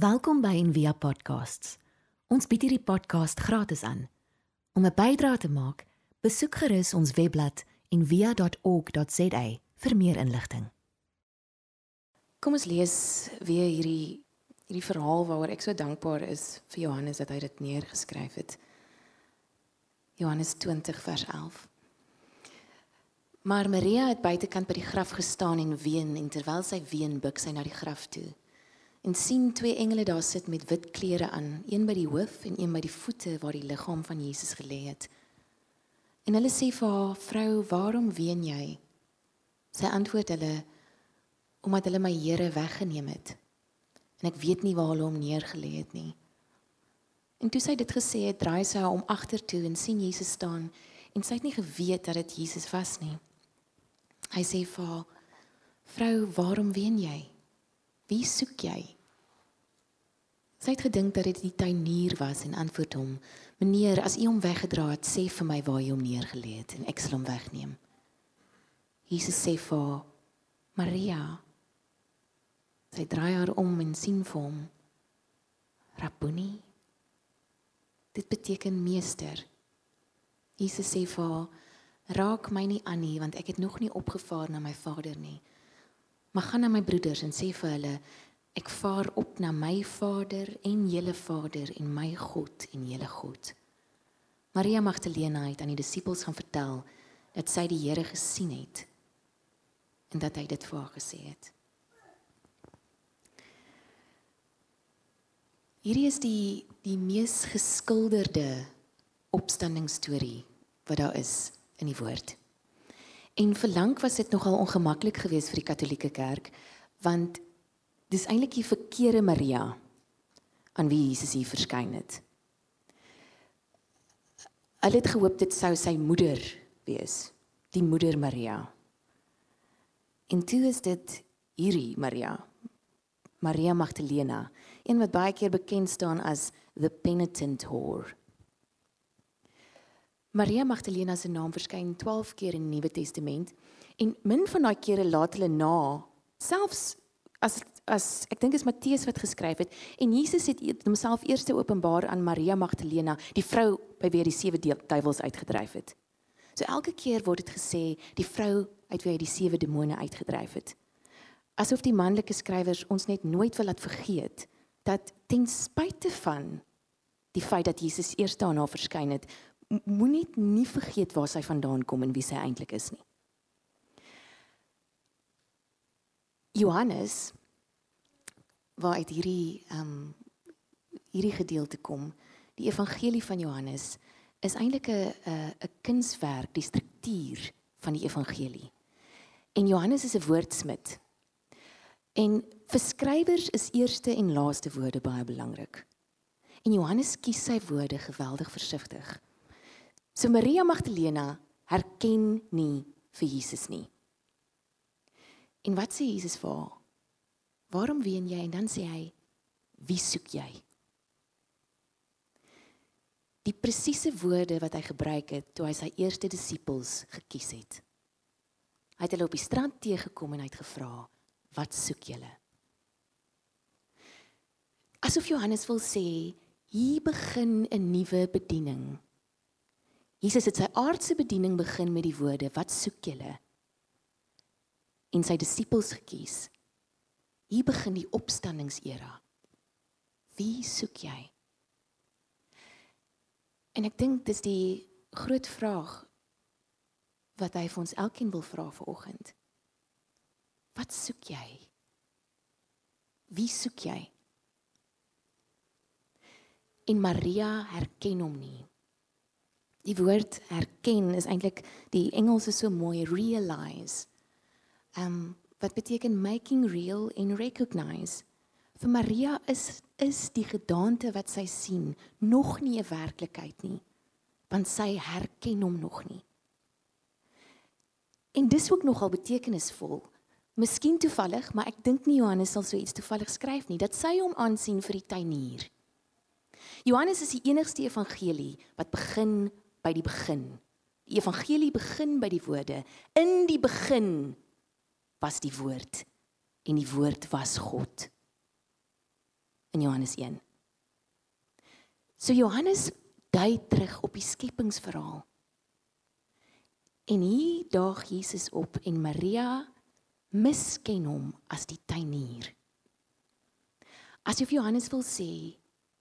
Welkom by Envia Podcasts. Ons bied hierdie podcast gratis aan. Om 'n bydrae te maak, besoek gerus ons webblad en via.org.za vir meer inligting. Kom ons lees weer hierdie hierdie verhaal waaroor ek so dankbaar is vir Johannes dat hy dit neergeskryf het. Johannes 20 vers 11. Maar Maria het buitekant by die graf gestaan en ween en terwyl sy ween buig sy na die graf toe en sien twee engele daar sit met wit klere aan, een by die hoof en een by die voete waar die liggaam van Jesus gelê het. En hulle sê vir haar: "Vrou, waarom ween jy?" Sy antwoord hulle: "Omdat hulle my Here weggeneem het. En ek weet nie waar hulle hom neergelê het nie." En toe sy dit gesê het, draai sy haar om agtertoe en sien Jesus staan en sy het nie geweet dat dit Jesus was nie. Hy sê vir haar: "Vrou, waarom ween jy? Wie soek jy?" Sy het gedink dat dit die tuinier was en antwoord hom: "Meneer, as u hom weggedra het, sê vir my waar hy hom neergelê het en ek sal hom wegneem." Jesus sê vir haar: "Maria." Sy draai haar om en sien vir hom: "Rabboni." Dit beteken meester. Jesus sê vir haar: "Raak my nie aan nie, want ek het nog nie opgevaar na my Vader nie." Maar gaan na my broeders en sê vir hulle ek vaar op na my Vader en julle Vader en my God en julle God. Maria Magdalena het aan die disippels gaan vertel dat sy die Here gesien het en dat hy dit vir haar gesê het. Hierdie is die die mees geskilderde opstanningsstorie wat daar is in die woord. En vir lank was dit nogal ongemaklik geweest vir die Katolieke Kerk want dis eintlik die verkeerde Maria aan wie Jesus hier verskyn het. Hulle het gehoop dit sou sy moeder wees, die moeder Maria. En toe is dit hierdie Maria, Maria Magdalena, een wat baie keer bekend staan as the penitent whore. Maria Magdalena se naam verskyn 12 keer in die Nuwe Testament en min van daai kere laat hulle na selfs as as ek dink is Matteus wat geskryf het en Jesus het homself eers openbaar aan Maria Magdalena, die vrou by wie hy die sewe duiwels uitgedryf het. So elke keer word dit gesê die vrou uit wie hy die sewe demone uitgedryf het. Asof die manlike skrywers ons net nooit wil laat vergeet dat ten spyte van die feit dat Jesus eers daarna verskyn het, moenie nie vergeet waar sy vandaan kom en wie sy eintlik is nie. Johannes waar uit hierdie ehm um, hierdie gedeelte kom, die evangelie van Johannes is eintlik 'n 'n kunswerk, die struktuur van die evangelie. En Johannes is 'n woordsmid. En vir skrywers is eerste en laaste woorde baie belangrik. En Johannes kies sy woorde geweldig versigtig. So Maria Magdalena herken nie vir Jesus nie. En wat sê Jesus vir haar? Waarom ween jy? En dan sê hy: Wie soek jy? Die presiese woorde wat hy gebruik het toe hy sy eerste disippels gekies het. Hy het hulle op die strand teëgekom en hy het gevra: "Wat soek julle?" Asof Johannes wil sê: "Hier begin 'n nuwe bediening." Jesus het sy aardse bediening begin met die woorde: "Wat soek julle?" En sy disippels gekies. Hier begin die opstanningsera. Wie soek jy? En ek dink dis die groot vraag wat hy vir ons elkeen wil vra vanoggend. Wat soek jy? Wie soek jy? En Maria herken hom nie. Die woord herken is eintlik die Engels is so mooi realize. Um wat beteken making real and recognize. Vir Maria is is die gedaante wat sy sien nog nie 'n werklikheid nie, want sy herken hom nog nie. En dis ook nogal betekenisvol. Miskien toevallig, maar ek dink nie Johannes sal so iets toevallig skryf nie dat sy hom aansien vir die tuinier. Johannes is die enigste evangelie wat begin by die begin. Die evangelie begin by die woorde. In die begin was die woord en die woord was God. in Johannes 1. So Johannes dui terug op die skepingsverhaal. En hier daag Jesus op en Maria misken hom as die tuinier. Asof Johannes wil sê,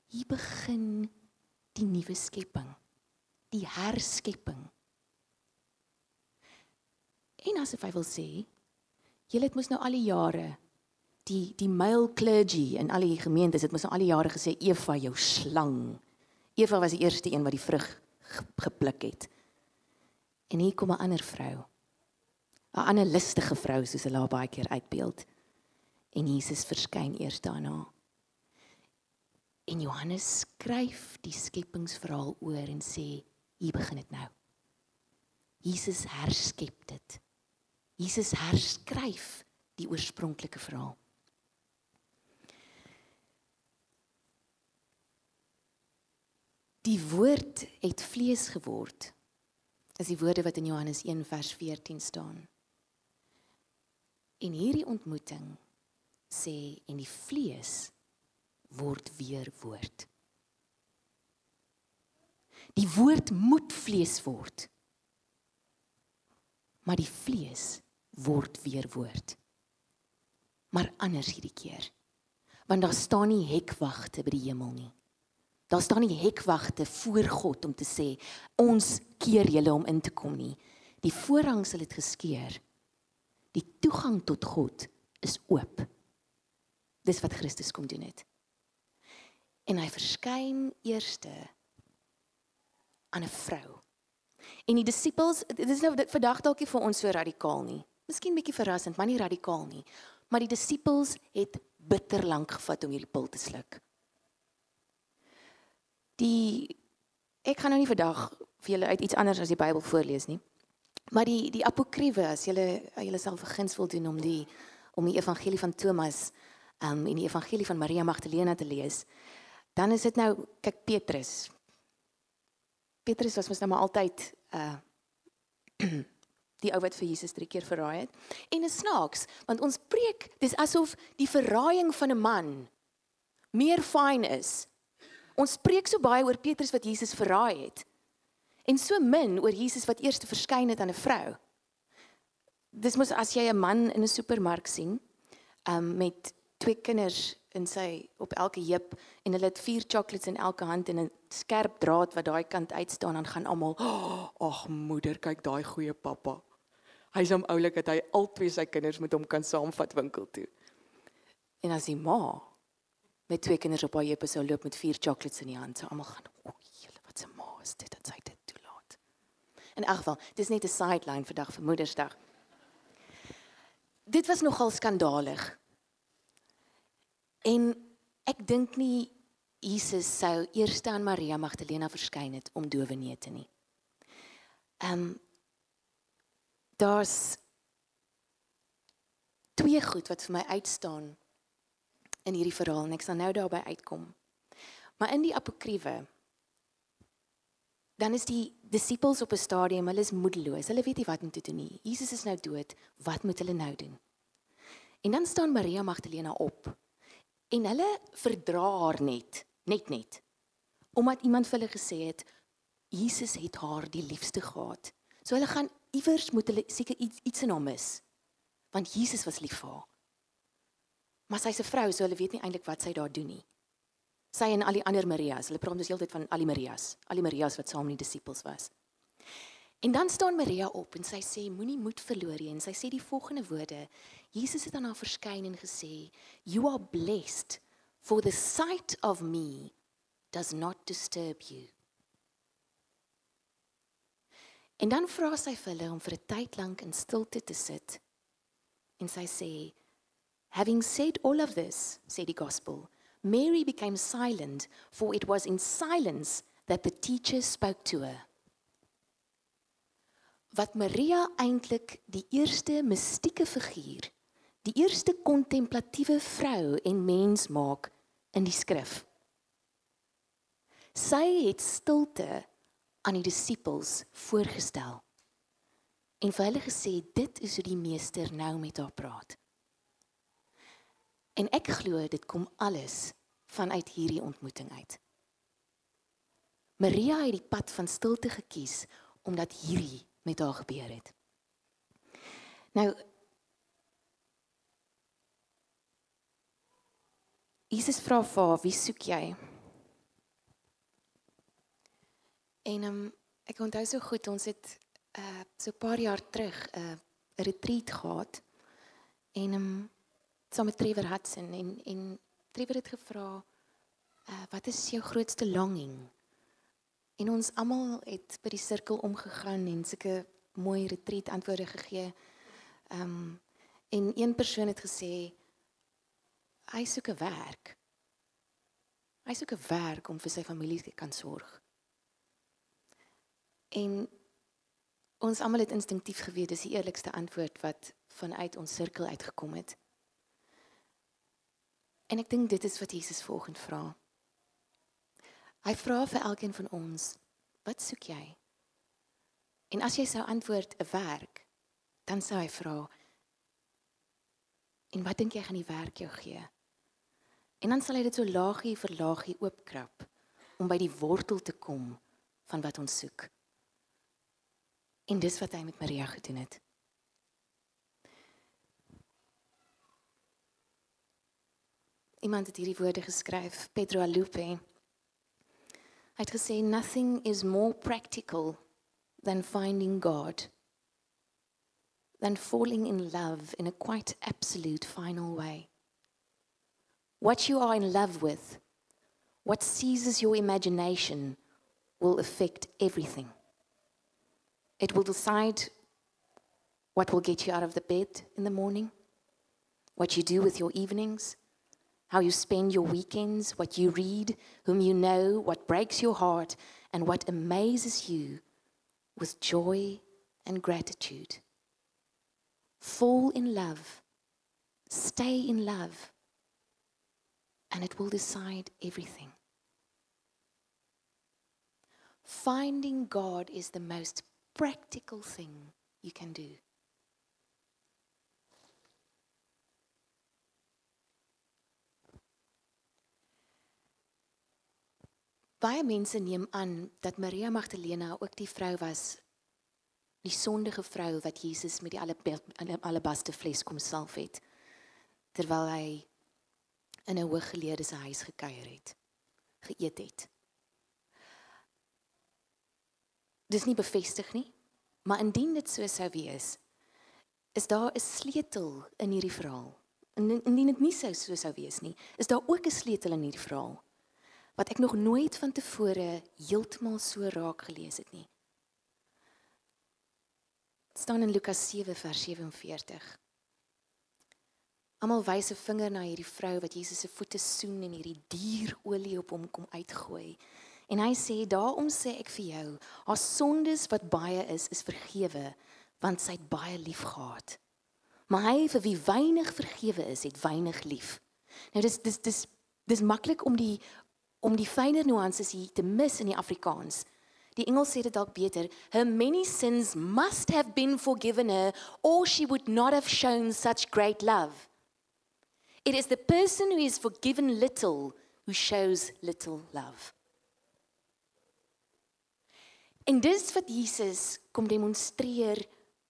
hier begin die nuwe skepping, die herskepping. En asof hy wil sê, julle het mos nou al die jare die die male clergy in al die gemeentes het mos nou al die jare gesê Eva jou slang. Eva was die eerste een wat die vrug gepluk het. En hier kom 'n ander vrou. 'n Ander listige vrou soos hulle haar baie keer uitbeeld. En Jesus verskyn eers daarna. En Johannes skryf die skepingsverhaal oor en sê hier begin dit nou. Jesus herskep dit. Jesus herskryf die oorspronklike verhaal. Die woord het vlees geword. Is die woorde wat in Johannes 1 vers 14 staan. En hierdie ontmoeting sê en die vlees word weer woord. Die woord moet vlees word. Maar die vlees word weer woord. Maar anders hierdie keer. Want daar staan nie hekwagte by die hemel nie. Daar staan nie hekwagte voor God om te sê ons keer julle om in te kom nie. Die voorhang sal dit geskeur. Die toegang tot God is oop. Dis wat Christus kom doen het. En hy verskyn eerste aan 'n vrou. En die disippels, dit is nou vandag dalk nie vir ons so radikaal nie. Miskien bietjie verrassend, maar nie radikaal nie. Maar die disippels het bitter lank gevat om hierdie pil te sluk die ek gaan nou nie vandag vir julle uit iets anders as die Bybel voorlees nie. Maar die die apokriewe as julle julle self vergins wil doen om die om die evangelie van Thomas um en die evangelie van Maria Magdalena te lees, dan is dit nou kyk Petrus. Petrus was mos nou maar altyd uh die ou wat vir Jesus drie keer verraai het. En is snaaks, want ons preek, dis asof die verraaiing van 'n man meer fyn is Ons spreek so baie oor Petrus wat Jesus verraai het. En so min oor Jesus wat eers verskyn het aan 'n vrou. Dis mos as jy 'n man in 'n supermark sien, um met twee kinders in sy op elke heup en hulle het vier chocolates in elke hand en 'n skerp draad wat daai kant uitstaan dan gaan almal, "Ag oh, moeder, kyk daai goeie pappa." Hy's hom oulik dat hy al twee sy kinders met hom kan saamvat winkel toe. En as die ma met twee kinders op haar heupe sou loop met vier chocolates in die hand. So almal gaan, "O, julle, wat 'n ma is dit dat sy dit toelaat." In elk geval, dis net 'n sideline vir dag vir Moedersdag. Dit was nogal skandalig. En ek dink nie Jesus sou eers aan Maria Magdalena verskyn het om dowe neete nie. Ehm um, daar's twee goed wat vir my uitstaan in hierdie verhaal en ek sal nou daarby uitkom. Maar in die apokriewe dan is die disippels op 'n stadium, hulle is moedeloos. Hulle weet nie wat om te doen nie. Jesus is nou dood. Wat moet hulle nou doen? En dan staan Maria Magdalena op. En hulle verdra haar net, net net. Omdat iemand vir hulle gesê het Jesus het haar die liefste gehad. So hulle gaan iewers moet hulle seker iets iets in haar mis. Want Jesus was lief vir haar. Maar sy's 'n vrou, so hulle weet nie eintlik wat sy daar doen nie. Sy en al die ander Marias, hulle praat dus heeltyd van al die Marias, al die Marias wat saam met die disippels was. En dan staan Maria op en sy sê moenie moed verloor nie en sy sê die volgende woorde: Jesus het aan haar verskyn en gesê, "You are blessed, for the sight of me does not disturb you." En dan vra sy vir hulle om vir 'n tyd lank in stilte te sit. En sy sê, Having said all of this, said the gospel, Mary became silent, for it was in silence that the teacher spoke to her. Wat Maria eintlik die eerste mystieke figuur, die eerste kontemplatiewe vrou en mens maak in die skrif. Sy het stilte aan die disippels voorgestel en vir hulle gesê dit is hoe die meester nou met haar praat. En ek glo dit kom alles vanuit hierdie ontmoeting uit. Maria het die pad van stilte gekies omdat hierdie met haar gebeur het. Nou Jesus vra vir haar, "Wie soek jy?" En um, ek onthou so goed, ons het uh so 'n paar jaar terug 'n uh, retreat gehad. En um saam met Trevor Hudson en en Trevor het gevra, uh wat is jou grootste longing? En ons almal het by die sirkel omgegaan en sulke mooi retreat antwoorde gegee. Um en een persoon het gesê hy soek 'n werk. Hy soek 'n werk om vir sy familie te kan sorg. En ons almal het instinktief geweet dis die eerlikste antwoord wat vanuit ons sirkel uitgekom het. En ek dink dit is wat Jesus volgend vra. Hy vra vir elkeen van ons, wat soek jy? En as jy sou antwoord 'n werk, dan sou hy vra En wat dink jy gaan die werk jou gee? En dan sal hy dit so laagie vir laagie oopkrap om by die wortel te kom van wat ons soek. En dis wat hy met Maria gedoen het. Iemand het hierdie woorde geskryf, Pedro Alupe. Hy het gesê nothing is more practical than finding God than falling in love in a quite absolute final way. What you are in love with, what seizes your imagination, will affect everything. It will decide what will get you out of the bed in the morning, what you do with your evenings, how you spend your weekends, what you read, whom you know, what breaks your heart, and what amazes you with joy and gratitude. Fall in love, stay in love and it will decide everything. Finding God is the most practical thing you can do. Baie mense neem aan dat Maria Magdalena ook die vrou was die sondige vrou wat Jesus met die alabaster fles kom salf het terwyl hy in 'n hooggeleerde se huis gekuier het, geëet het. Dis nie bevestig nie, maar indien dit so sou wees, is daar 'n sleutel in hierdie verhaal. En indien dit nie sou so sou wees nie, is daar ook 'n sleutel in hierdie verhaal wat ek nog nooit van tevore heeltemal so raak gelees het nie. Dit staan in Lukas 7 vers 47. Almal wys 'n vinger na hierdie vrou wat Jesus se voete soen en hierdie dierolie op hom kom uitgooi. En hy sê: "Daarom sê ek vir jou, haar sondes wat baie is, is vergewe, want sy het baie lief gehad. Maar hy vir wie weinig vergewe is, het weinig lief." Nou dis dis dis dis maklik om die om die fynere nuances hier te mis in die Afrikaans. Die Engels sê dit dalk beter. Her many sins must have been forgiven her or she would not have shown such great love. It is the person who is forgiven little who shows little love. En dis wat Jesus kom demonstreer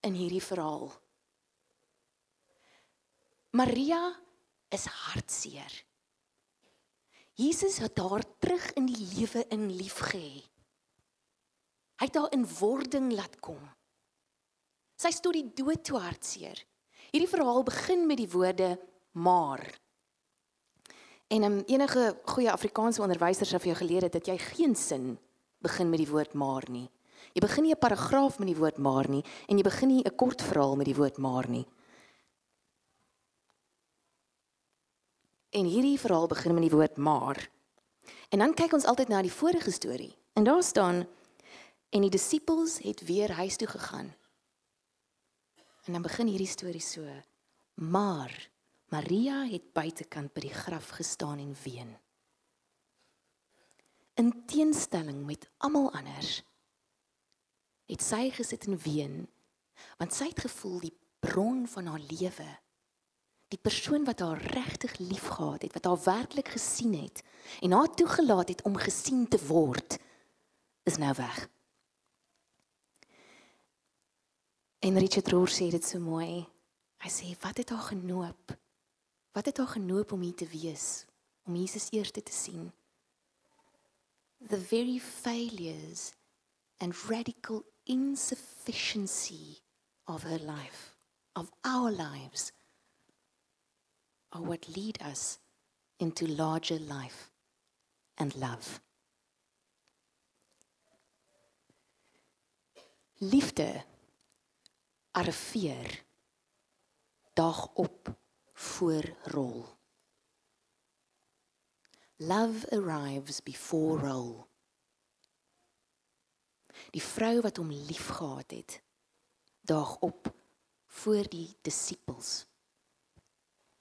in hierdie verhaal. Maria is hartseer. Jesus het haar terug in die lewe in liefgehê. Hy het haar in wording laat kom. Sy stoot die dood toe hartseer. Hierdie verhaal begin met die woorde maar. En um, enige goeie Afrikaanse onderwyser sou vir jou geleer het dat jy geen sin begin met die woord maar nie. Jy begin nie 'n paragraaf met die woord maar nie en jy begin nie 'n kort verhaal met die woord maar nie. En hierdie verhaal begin met die woord maar. En dan kyk ons altyd na die vorige storie. En daar staan en die disippels het weer huis toe gegaan. En dan begin hierdie storie so: Maar Maria het buitekant by die graf gestaan en ween. In teenstelling met almal anders het sy gesit en ween want sy het gevoel die bron van haar lewe die persoon wat haar regtig liefgehad het, wat haar werklik gesien het en haar toegelaat het om gesien te word, is nou weg. En Richard Rohr sê dit so mooi. Hy sê wat het haar genoop? Wat het haar genoop om hier te wees? Om Jesus eers te sien? The very failures and radical insufficiency of her life, of our lives are what lead us into larger life and love. Liefde arriveer dag op voor rol. Love arrives before roll. Die vrou wat hom liefgehad het, daag op voor die disippels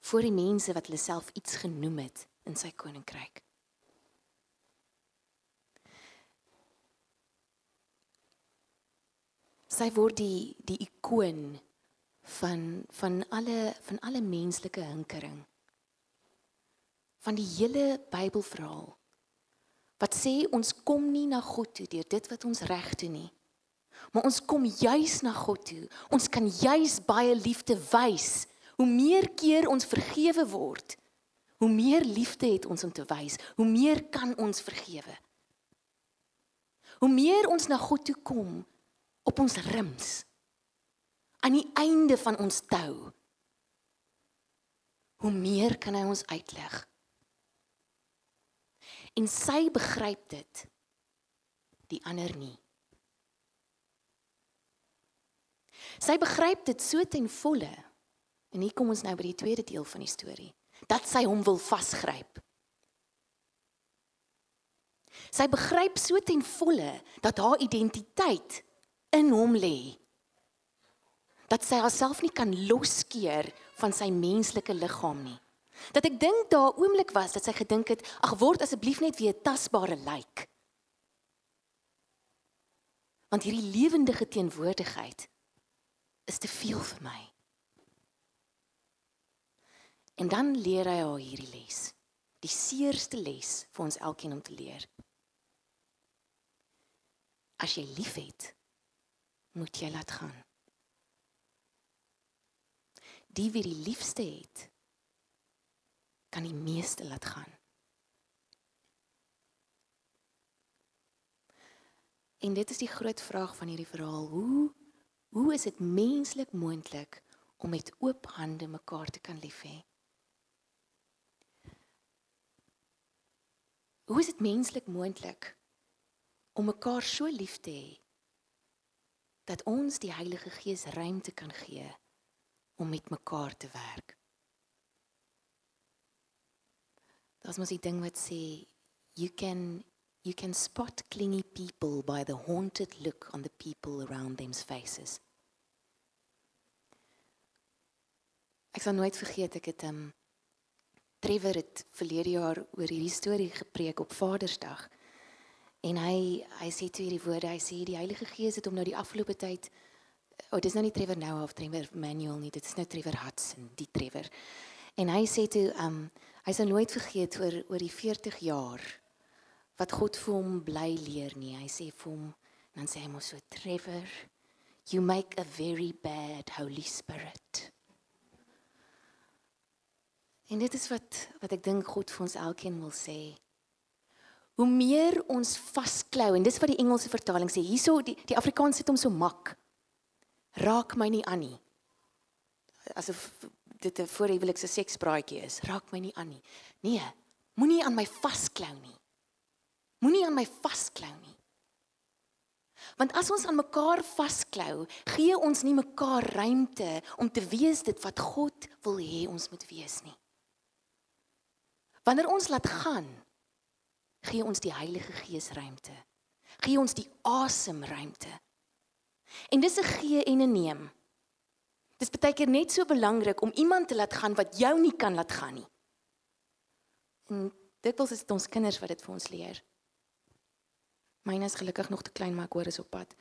voor die mense wat hulle self iets genoem het in sy koninkryk. Sy word die die ikoon van van alle van alle menslike hinkering. Van die hele Bybelverhaal. Wat sê ons kom nie na God toe deur dit wat ons reg doen nie. Maar ons kom juis na God toe. Ons kan juis baie liefde wys Hoe meer keer ons vergewe word, hoe meer liefde het ons om te wys, hoe meer kan ons vergewe. Hoe meer ons na God toe kom op ons rims aan die einde van ons tou, hoe meer kan hy ons uitleg. En sy begryp dit, die ander nie. Sy begryp dit so ten volle En hier kom ons nou by die tweede deel van die storie. Dat sy hom wil vasgryp. Sy begryp so ten volle dat haar identiteit in hom lê. Dat sy haarself nie kan loskeer van sy menslike liggaam nie. Dat ek dink daar 'n oomblik was dat sy gedink het, ag word asseblief net weer 'n tasbare lijk. Want hierdie lewendige teenwoordigheid is te veel vir my. En dan leer hy haar hierdie les. Die seerste les vir ons elkeen om te leer. As jy liefhet, moet jy laat gaan. Die wie die liefste het, kan die meeste laat gaan. En dit is die groot vraag van hierdie verhaal. Hoe hoe is dit menslik moontlik om met oop hande mekaar te kan lief hê? Hoe is dit menslik moontlik om mekaar so lief te hê dat ons die Heilige Gees ruimte kan gee om met mekaar te werk? Dit mos die ding wat sê you can you can spot clingy people by the haunted look on the people around them's faces. Ek sal nooit vergeet ek het um, Trevor het verlede jaar oor hierdie storie gepreek op Vadersdag. En hy hy sê toe hierdie woorde, hy sê die Heilige Gees het hom nou die afgelope tyd oh, dis nou nie Trevor nou of Trevor Manuel nie, dit is nou Trevor Hudson, die Trevor. En hy sê toe um hy sal nooit vergeet oor oor die 40 jaar wat God vir hom bly leer nie. Hy sê vir hom dan sê hy mos so Trevor, you make a very bad holy spirit. En dit is wat wat ek dink God vir ons elkeen wil sê. Hoe meer ons vasklou en dis wat die Engelse vertaling sê. Hierso die die Afrikaans sit hom so mak. Raak my nie aan nie. Asof dit 'n voorhuwelikse sekspraatjie is. Raak my nie aan nie. Nee, moenie aan my vasklou nie. Moenie aan my vasklou nie. Want as ons aan mekaar vasklou, gee ons nie mekaar ruimte om te wees dit wat God wil hê ons moet wees nie. Wanneer ons laat gaan, gee ons die Heilige Gees ruimte. Gee ons die asem ruimte. En dis 'n gee en 'n neem. Dis baie keer net so belangrik om iemand te laat gaan wat jou nie kan laat gaan nie. En dit wil is ons kinders wat dit vir ons leer. Myne is gelukkig nog te klein, maar ek hoor is op pad.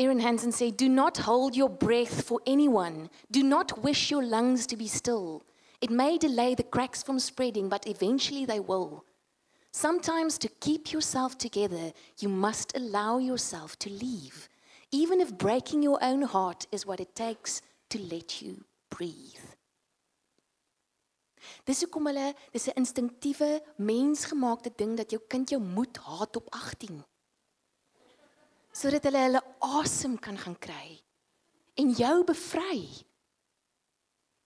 Aaron Hansen sê, "Do not hold your breath for anyone. Do not wish your lungs to be still. It may delay the cracks from spreading, but eventually they will. Sometimes to keep yourself together, you must allow yourself to leave, even if breaking your own heart is what it takes to let you breathe." Dis hoekom hulle dis 'n instinktiewe mensgemaakte ding dat jou kind jou moet haat op 18 sodat hulle hulle asem kan gaan kry en jou bevry.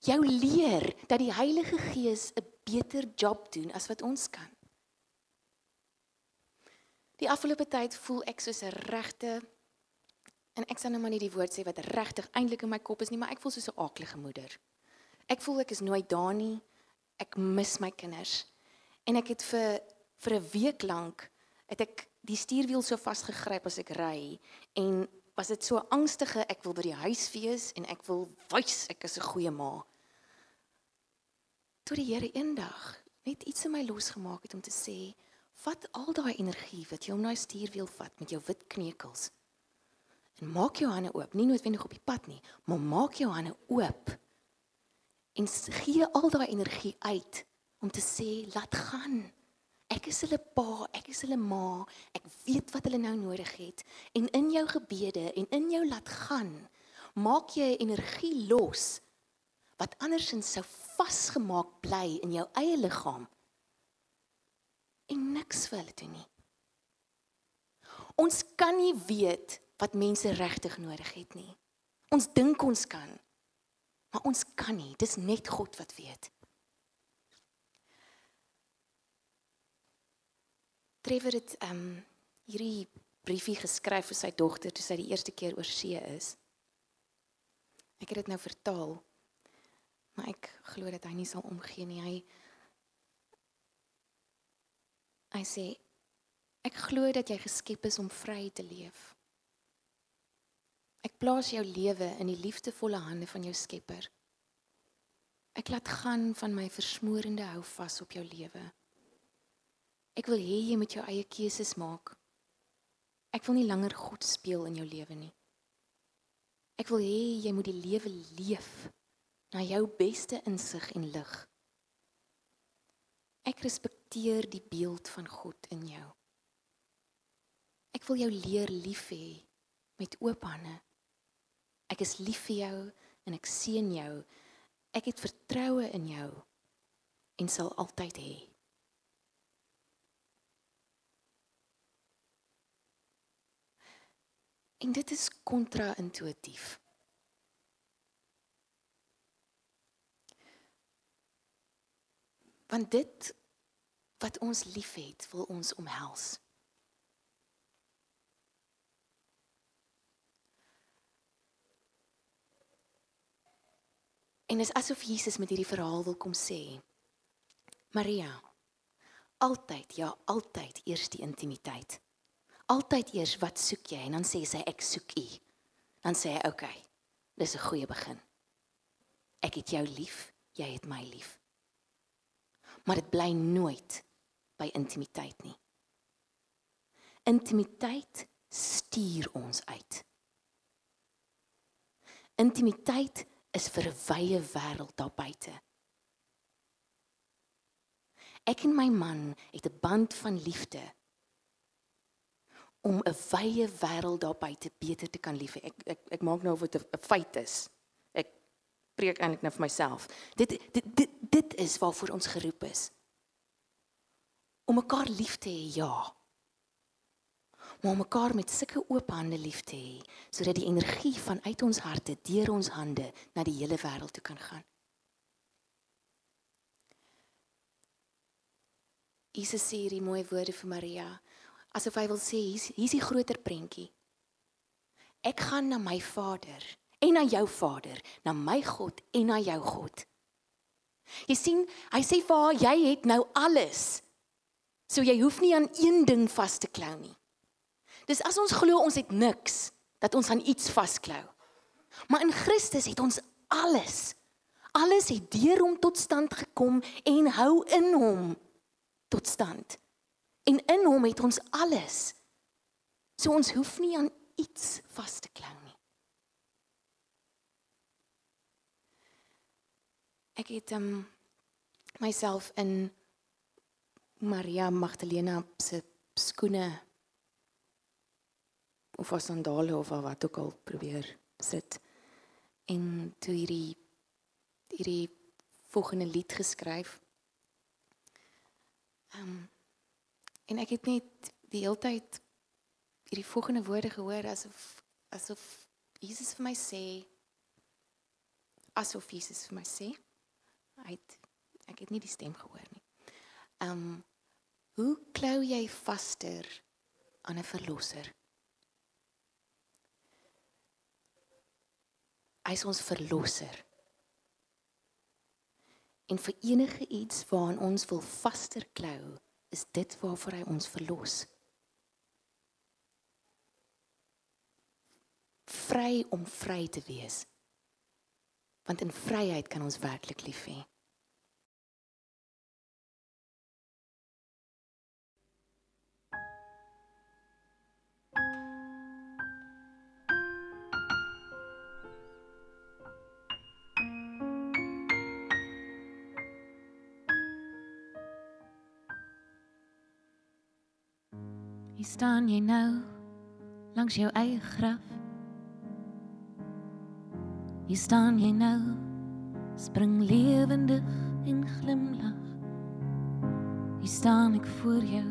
Jou leer dat die Heilige Gees 'n beter job doen as wat ons kan. Die afgelope tyd voel ek soos 'n regte en ek sal nou maar nie die woord sê wat regtig eintlik in my kop is nie, maar ek voel soos 'n aaklige moeder. Ek voel ek is nooit daar nie. Ek mis my kinders. En ek het vir vir 'n week lank het ek die stuurwiel so vasgegryp as ek ry en was dit so angstige ek wil by die huis wees en ek wil wys ek is 'n goeie ma. Toe die Here eendag net iets in my losgemaak het om te sê, vat al daai energie wat jy om daai stuurwiel vat met jou wit kneukels en maak jou hande oop, nie noodwendig op die pad nie, maar maak jou hande oop en gee al daai energie uit om te sê laat gaan. Ek is hulle pa, ek is hulle ma. Ek weet wat hulle nou nodig het en in jou gebede en in jou laat gaan, maak jy energie los wat andersins sou vasgemaak bly in jou eie liggaam. En niks vir hulle doen nie. Ons kan nie weet wat mense regtig nodig het nie. Ons dink ons kan. Maar ons kan nie. Dis net God wat weet. Trevor het ehm um, hierdie briefie geskryf vir sy dogter toe sy die eerste keer oor see is. Ek het dit nou vertaal. Maar ek glo dat hy nie sal omgee nie. Hy Hy sê ek glo dat jy geskep is om vry te leef. Ek plaas jou lewe in die liefdevolle hande van jou Skepper. Ek laat gaan van my versmoorende hou vas op jou lewe. Ek wil hê jy moet jou eie keuses maak. Ek wil nie langer God speel in jou lewe nie. Ek wil hê jy moet die lewe leef na jou beste insig en lig. Ek respekteer die beeld van God in jou. Ek wil jou leer lief hê met oop hande. Ek is lief vir jou en ek seën jou. Ek het vertroue in jou en sal altyd hê. En dit is kontra-intuïtief. Want dit wat ons liefhet, wil ons omhels. En dit is asof Jesus met hierdie verhaal wil kom sê. Maria, altyd, ja, altyd eers die intimiteit altyd eers wat soek jy en dan sê sy ek soek u. Dan sê hy oké. Okay, dis 'n goeie begin. Ek het jou lief, jy het my lief. Maar dit bly nooit by intimiteit nie. Intimiteit stuur ons uit. Intimiteit is vir 'n wye wêreld daar buite. Ek en my man het 'n band van liefde om 'n wye wêreld daar buite beter te kan lief hê. Ek ek ek maak nou of dit 'n feit is. Ek preek eintlik net vir myself. Dit dit dit dit is waarvoor ons geroep is. Om mekaar lief te hê, ja. Maar om mekaar met sulke oop hande lief te hê, sodat die energie vanuit ons harte deur ons hande na die hele wêreld toe kan gaan. Jesus sê hierdie mooi woorde vir Maria asof hy wil sê hier's hier's die groter prentjie. Ek gaan na my Vader en na jou Vader, na my God en na jou God. Jy sien, hy sê vir haar jy het nou alles. So jy hoef nie aan een ding vas te klou nie. Dis as ons glo ons het niks dat ons aan iets vasklou. Maar in Christus het ons alles. Alles het deur hom tot stand gekom en hou in hom tot stand. En in hom het ons alles. So ons hoef nie aan iets vas te klou nie. Ek het um, myself in Maria Magdalena se skoene of as sandale of wat ook al probeer sit en toe hierdie hierdie volgende lied geskryf. Ehm um, en ek het net die hele tyd hierdie volgende woorde gehoor asof asof Jesus vir my sê asof Jesus vir my sê hy het, ek het nie die stem gehoor nie. Ehm um, hoe klou jy vaster aan 'n verlosser? Hy is ons verlosser. En vir enige iets waaraan ons wil vaster klou, is dit waarvoor hy ons verlos. Vry om vry te wees. Want in vryheid kan ons werklik lief hê. Hier staan jy nou langs jou eie graf. Hier staan jy nou spring lewendig en glimlag. Hier staan ek voor jou.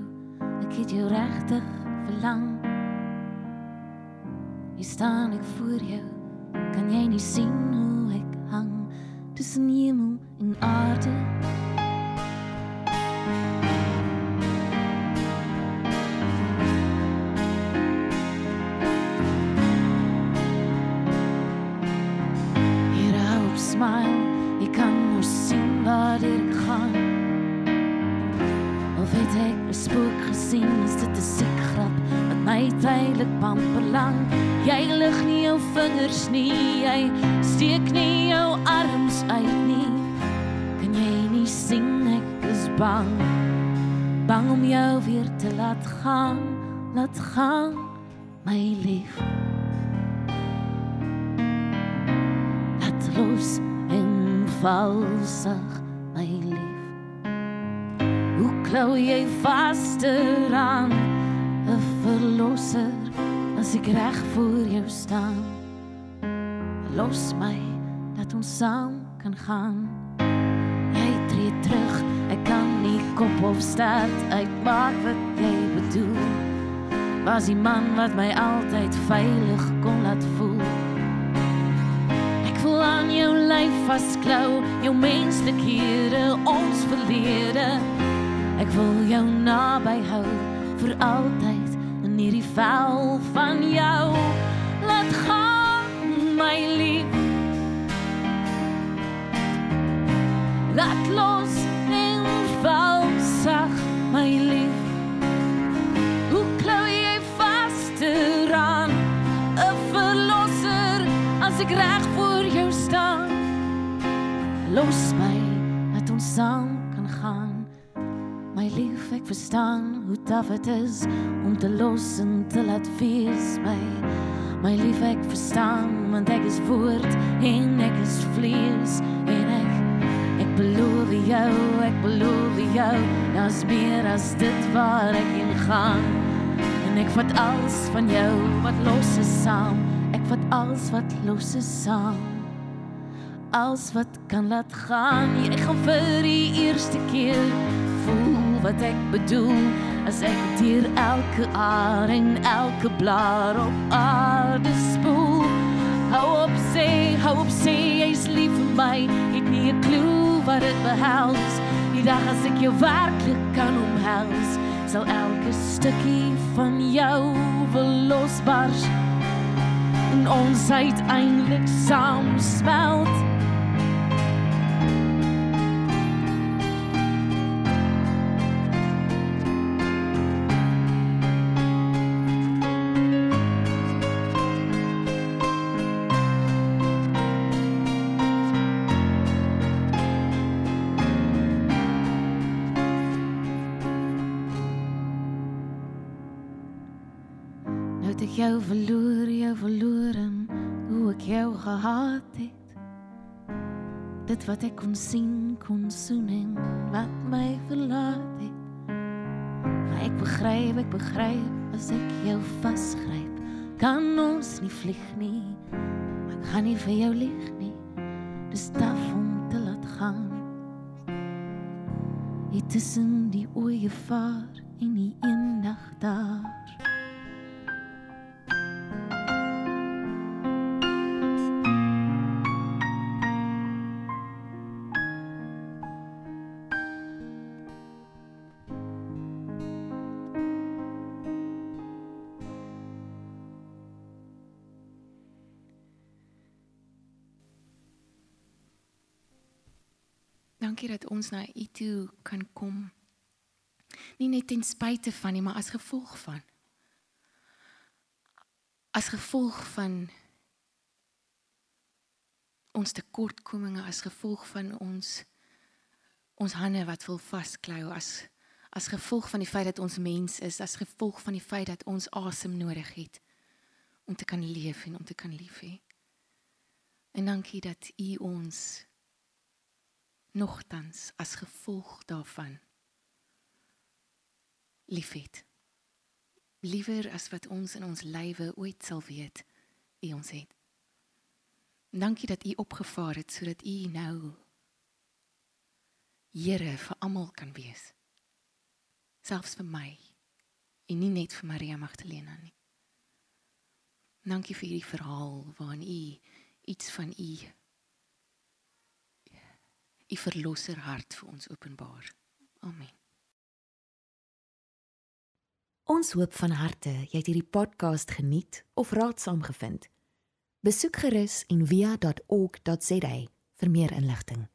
Ek het jou regtig verlang. Hier staan ek voor jou. Kan jy nie sien hoe ek hang tussen hemel en aarde? Waar dit gaan. Of het ek 'n spook gesien? Is dit 'n siek grap wat my tydelik pamper lang? Jy lig nie jou vingers nie, jy steek nie jou arms uit nie. Kan jy nie sien ek is bang? Bang om jou weer te laat gaan, laat gaan, my lief. los en valsig klou jy vaster aan 'n verlosser as ek reg voor jou staan. Los my dat ons saam kan gaan. Jy tree terug ek kan nie kop of start uitmaak wat jy bedoel. Was die man wat my altyd veilig kon laat voel. Voel aan jou lyf vasklou, jou menslikhede, ons verlede. Wil jou naby hou vir altyd in hierdie vel van jou. Laat gaan, my lief. Laat los en val sag, my lief. Hoe klou jy vas te raan? 'n Verlosser as ek reg los my dat ons saam ek verstaan hoe taaf dit is om te los en te laat wees my my lief. Ek verstaan want ek is woord en ek is vlees. En ek ek beloof jou ek beloof jou daar's meer as dit waar ek in gaan. En ek vat alles van jou wat los is saam. Ek vat alles wat los is saam. Als wat kan laat gaan. Jy gaan vir die eerste keer voel wat ek bedoel as ek deur elke aar en elke blaar op aarde spoel. Hou op sê, hou op sê jy's lief vir my. Ek nie 'n klou wat dit behels. Die dag as ek jou werklik kan omhels, sal elke stukkie van jou verlosbars en ons uiteindelik saam smelt. Gehaat het. Dit wat ek kon sien, kon soen en wat my verlaat het. Maar ek begryp, ek begryp as ek jou vasgryp, kan ons nie vlieg nie. Ek gaan nie vir jou lieg nie. Dis taaf om te laat gaan. Dit tussen die oeye vaar en die eendag daar. Ons na U toe kan kom. Nie net ten spyte van nie, maar as gevolg van. As gevolg van ons tekortkominge, as gevolg van ons ons hande wat wil vasklou, as as gevolg van die feit dat ons mens is, as gevolg van die feit dat ons asem nodig het om te kan leef en om te kan lief hê. En dankie dat U ons nogtans as gevolg daarvan liefhet. Liewer as wat ons in ons lywe ooit sal weet wie ons het. Dankie dat u opgevaar het sodat u nou Here vir almal kan wees. Selfs vir my en nie net vir Maria Magdalena nie. Dankie vir hierdie verhaal waarin u iets van u u verlosser hart vir ons openbaar. Amen. Ons hoop van harte jy het hierdie podcast geniet of raadsaam gevind. Besoek gerus en via.ok.za vir meer inligting.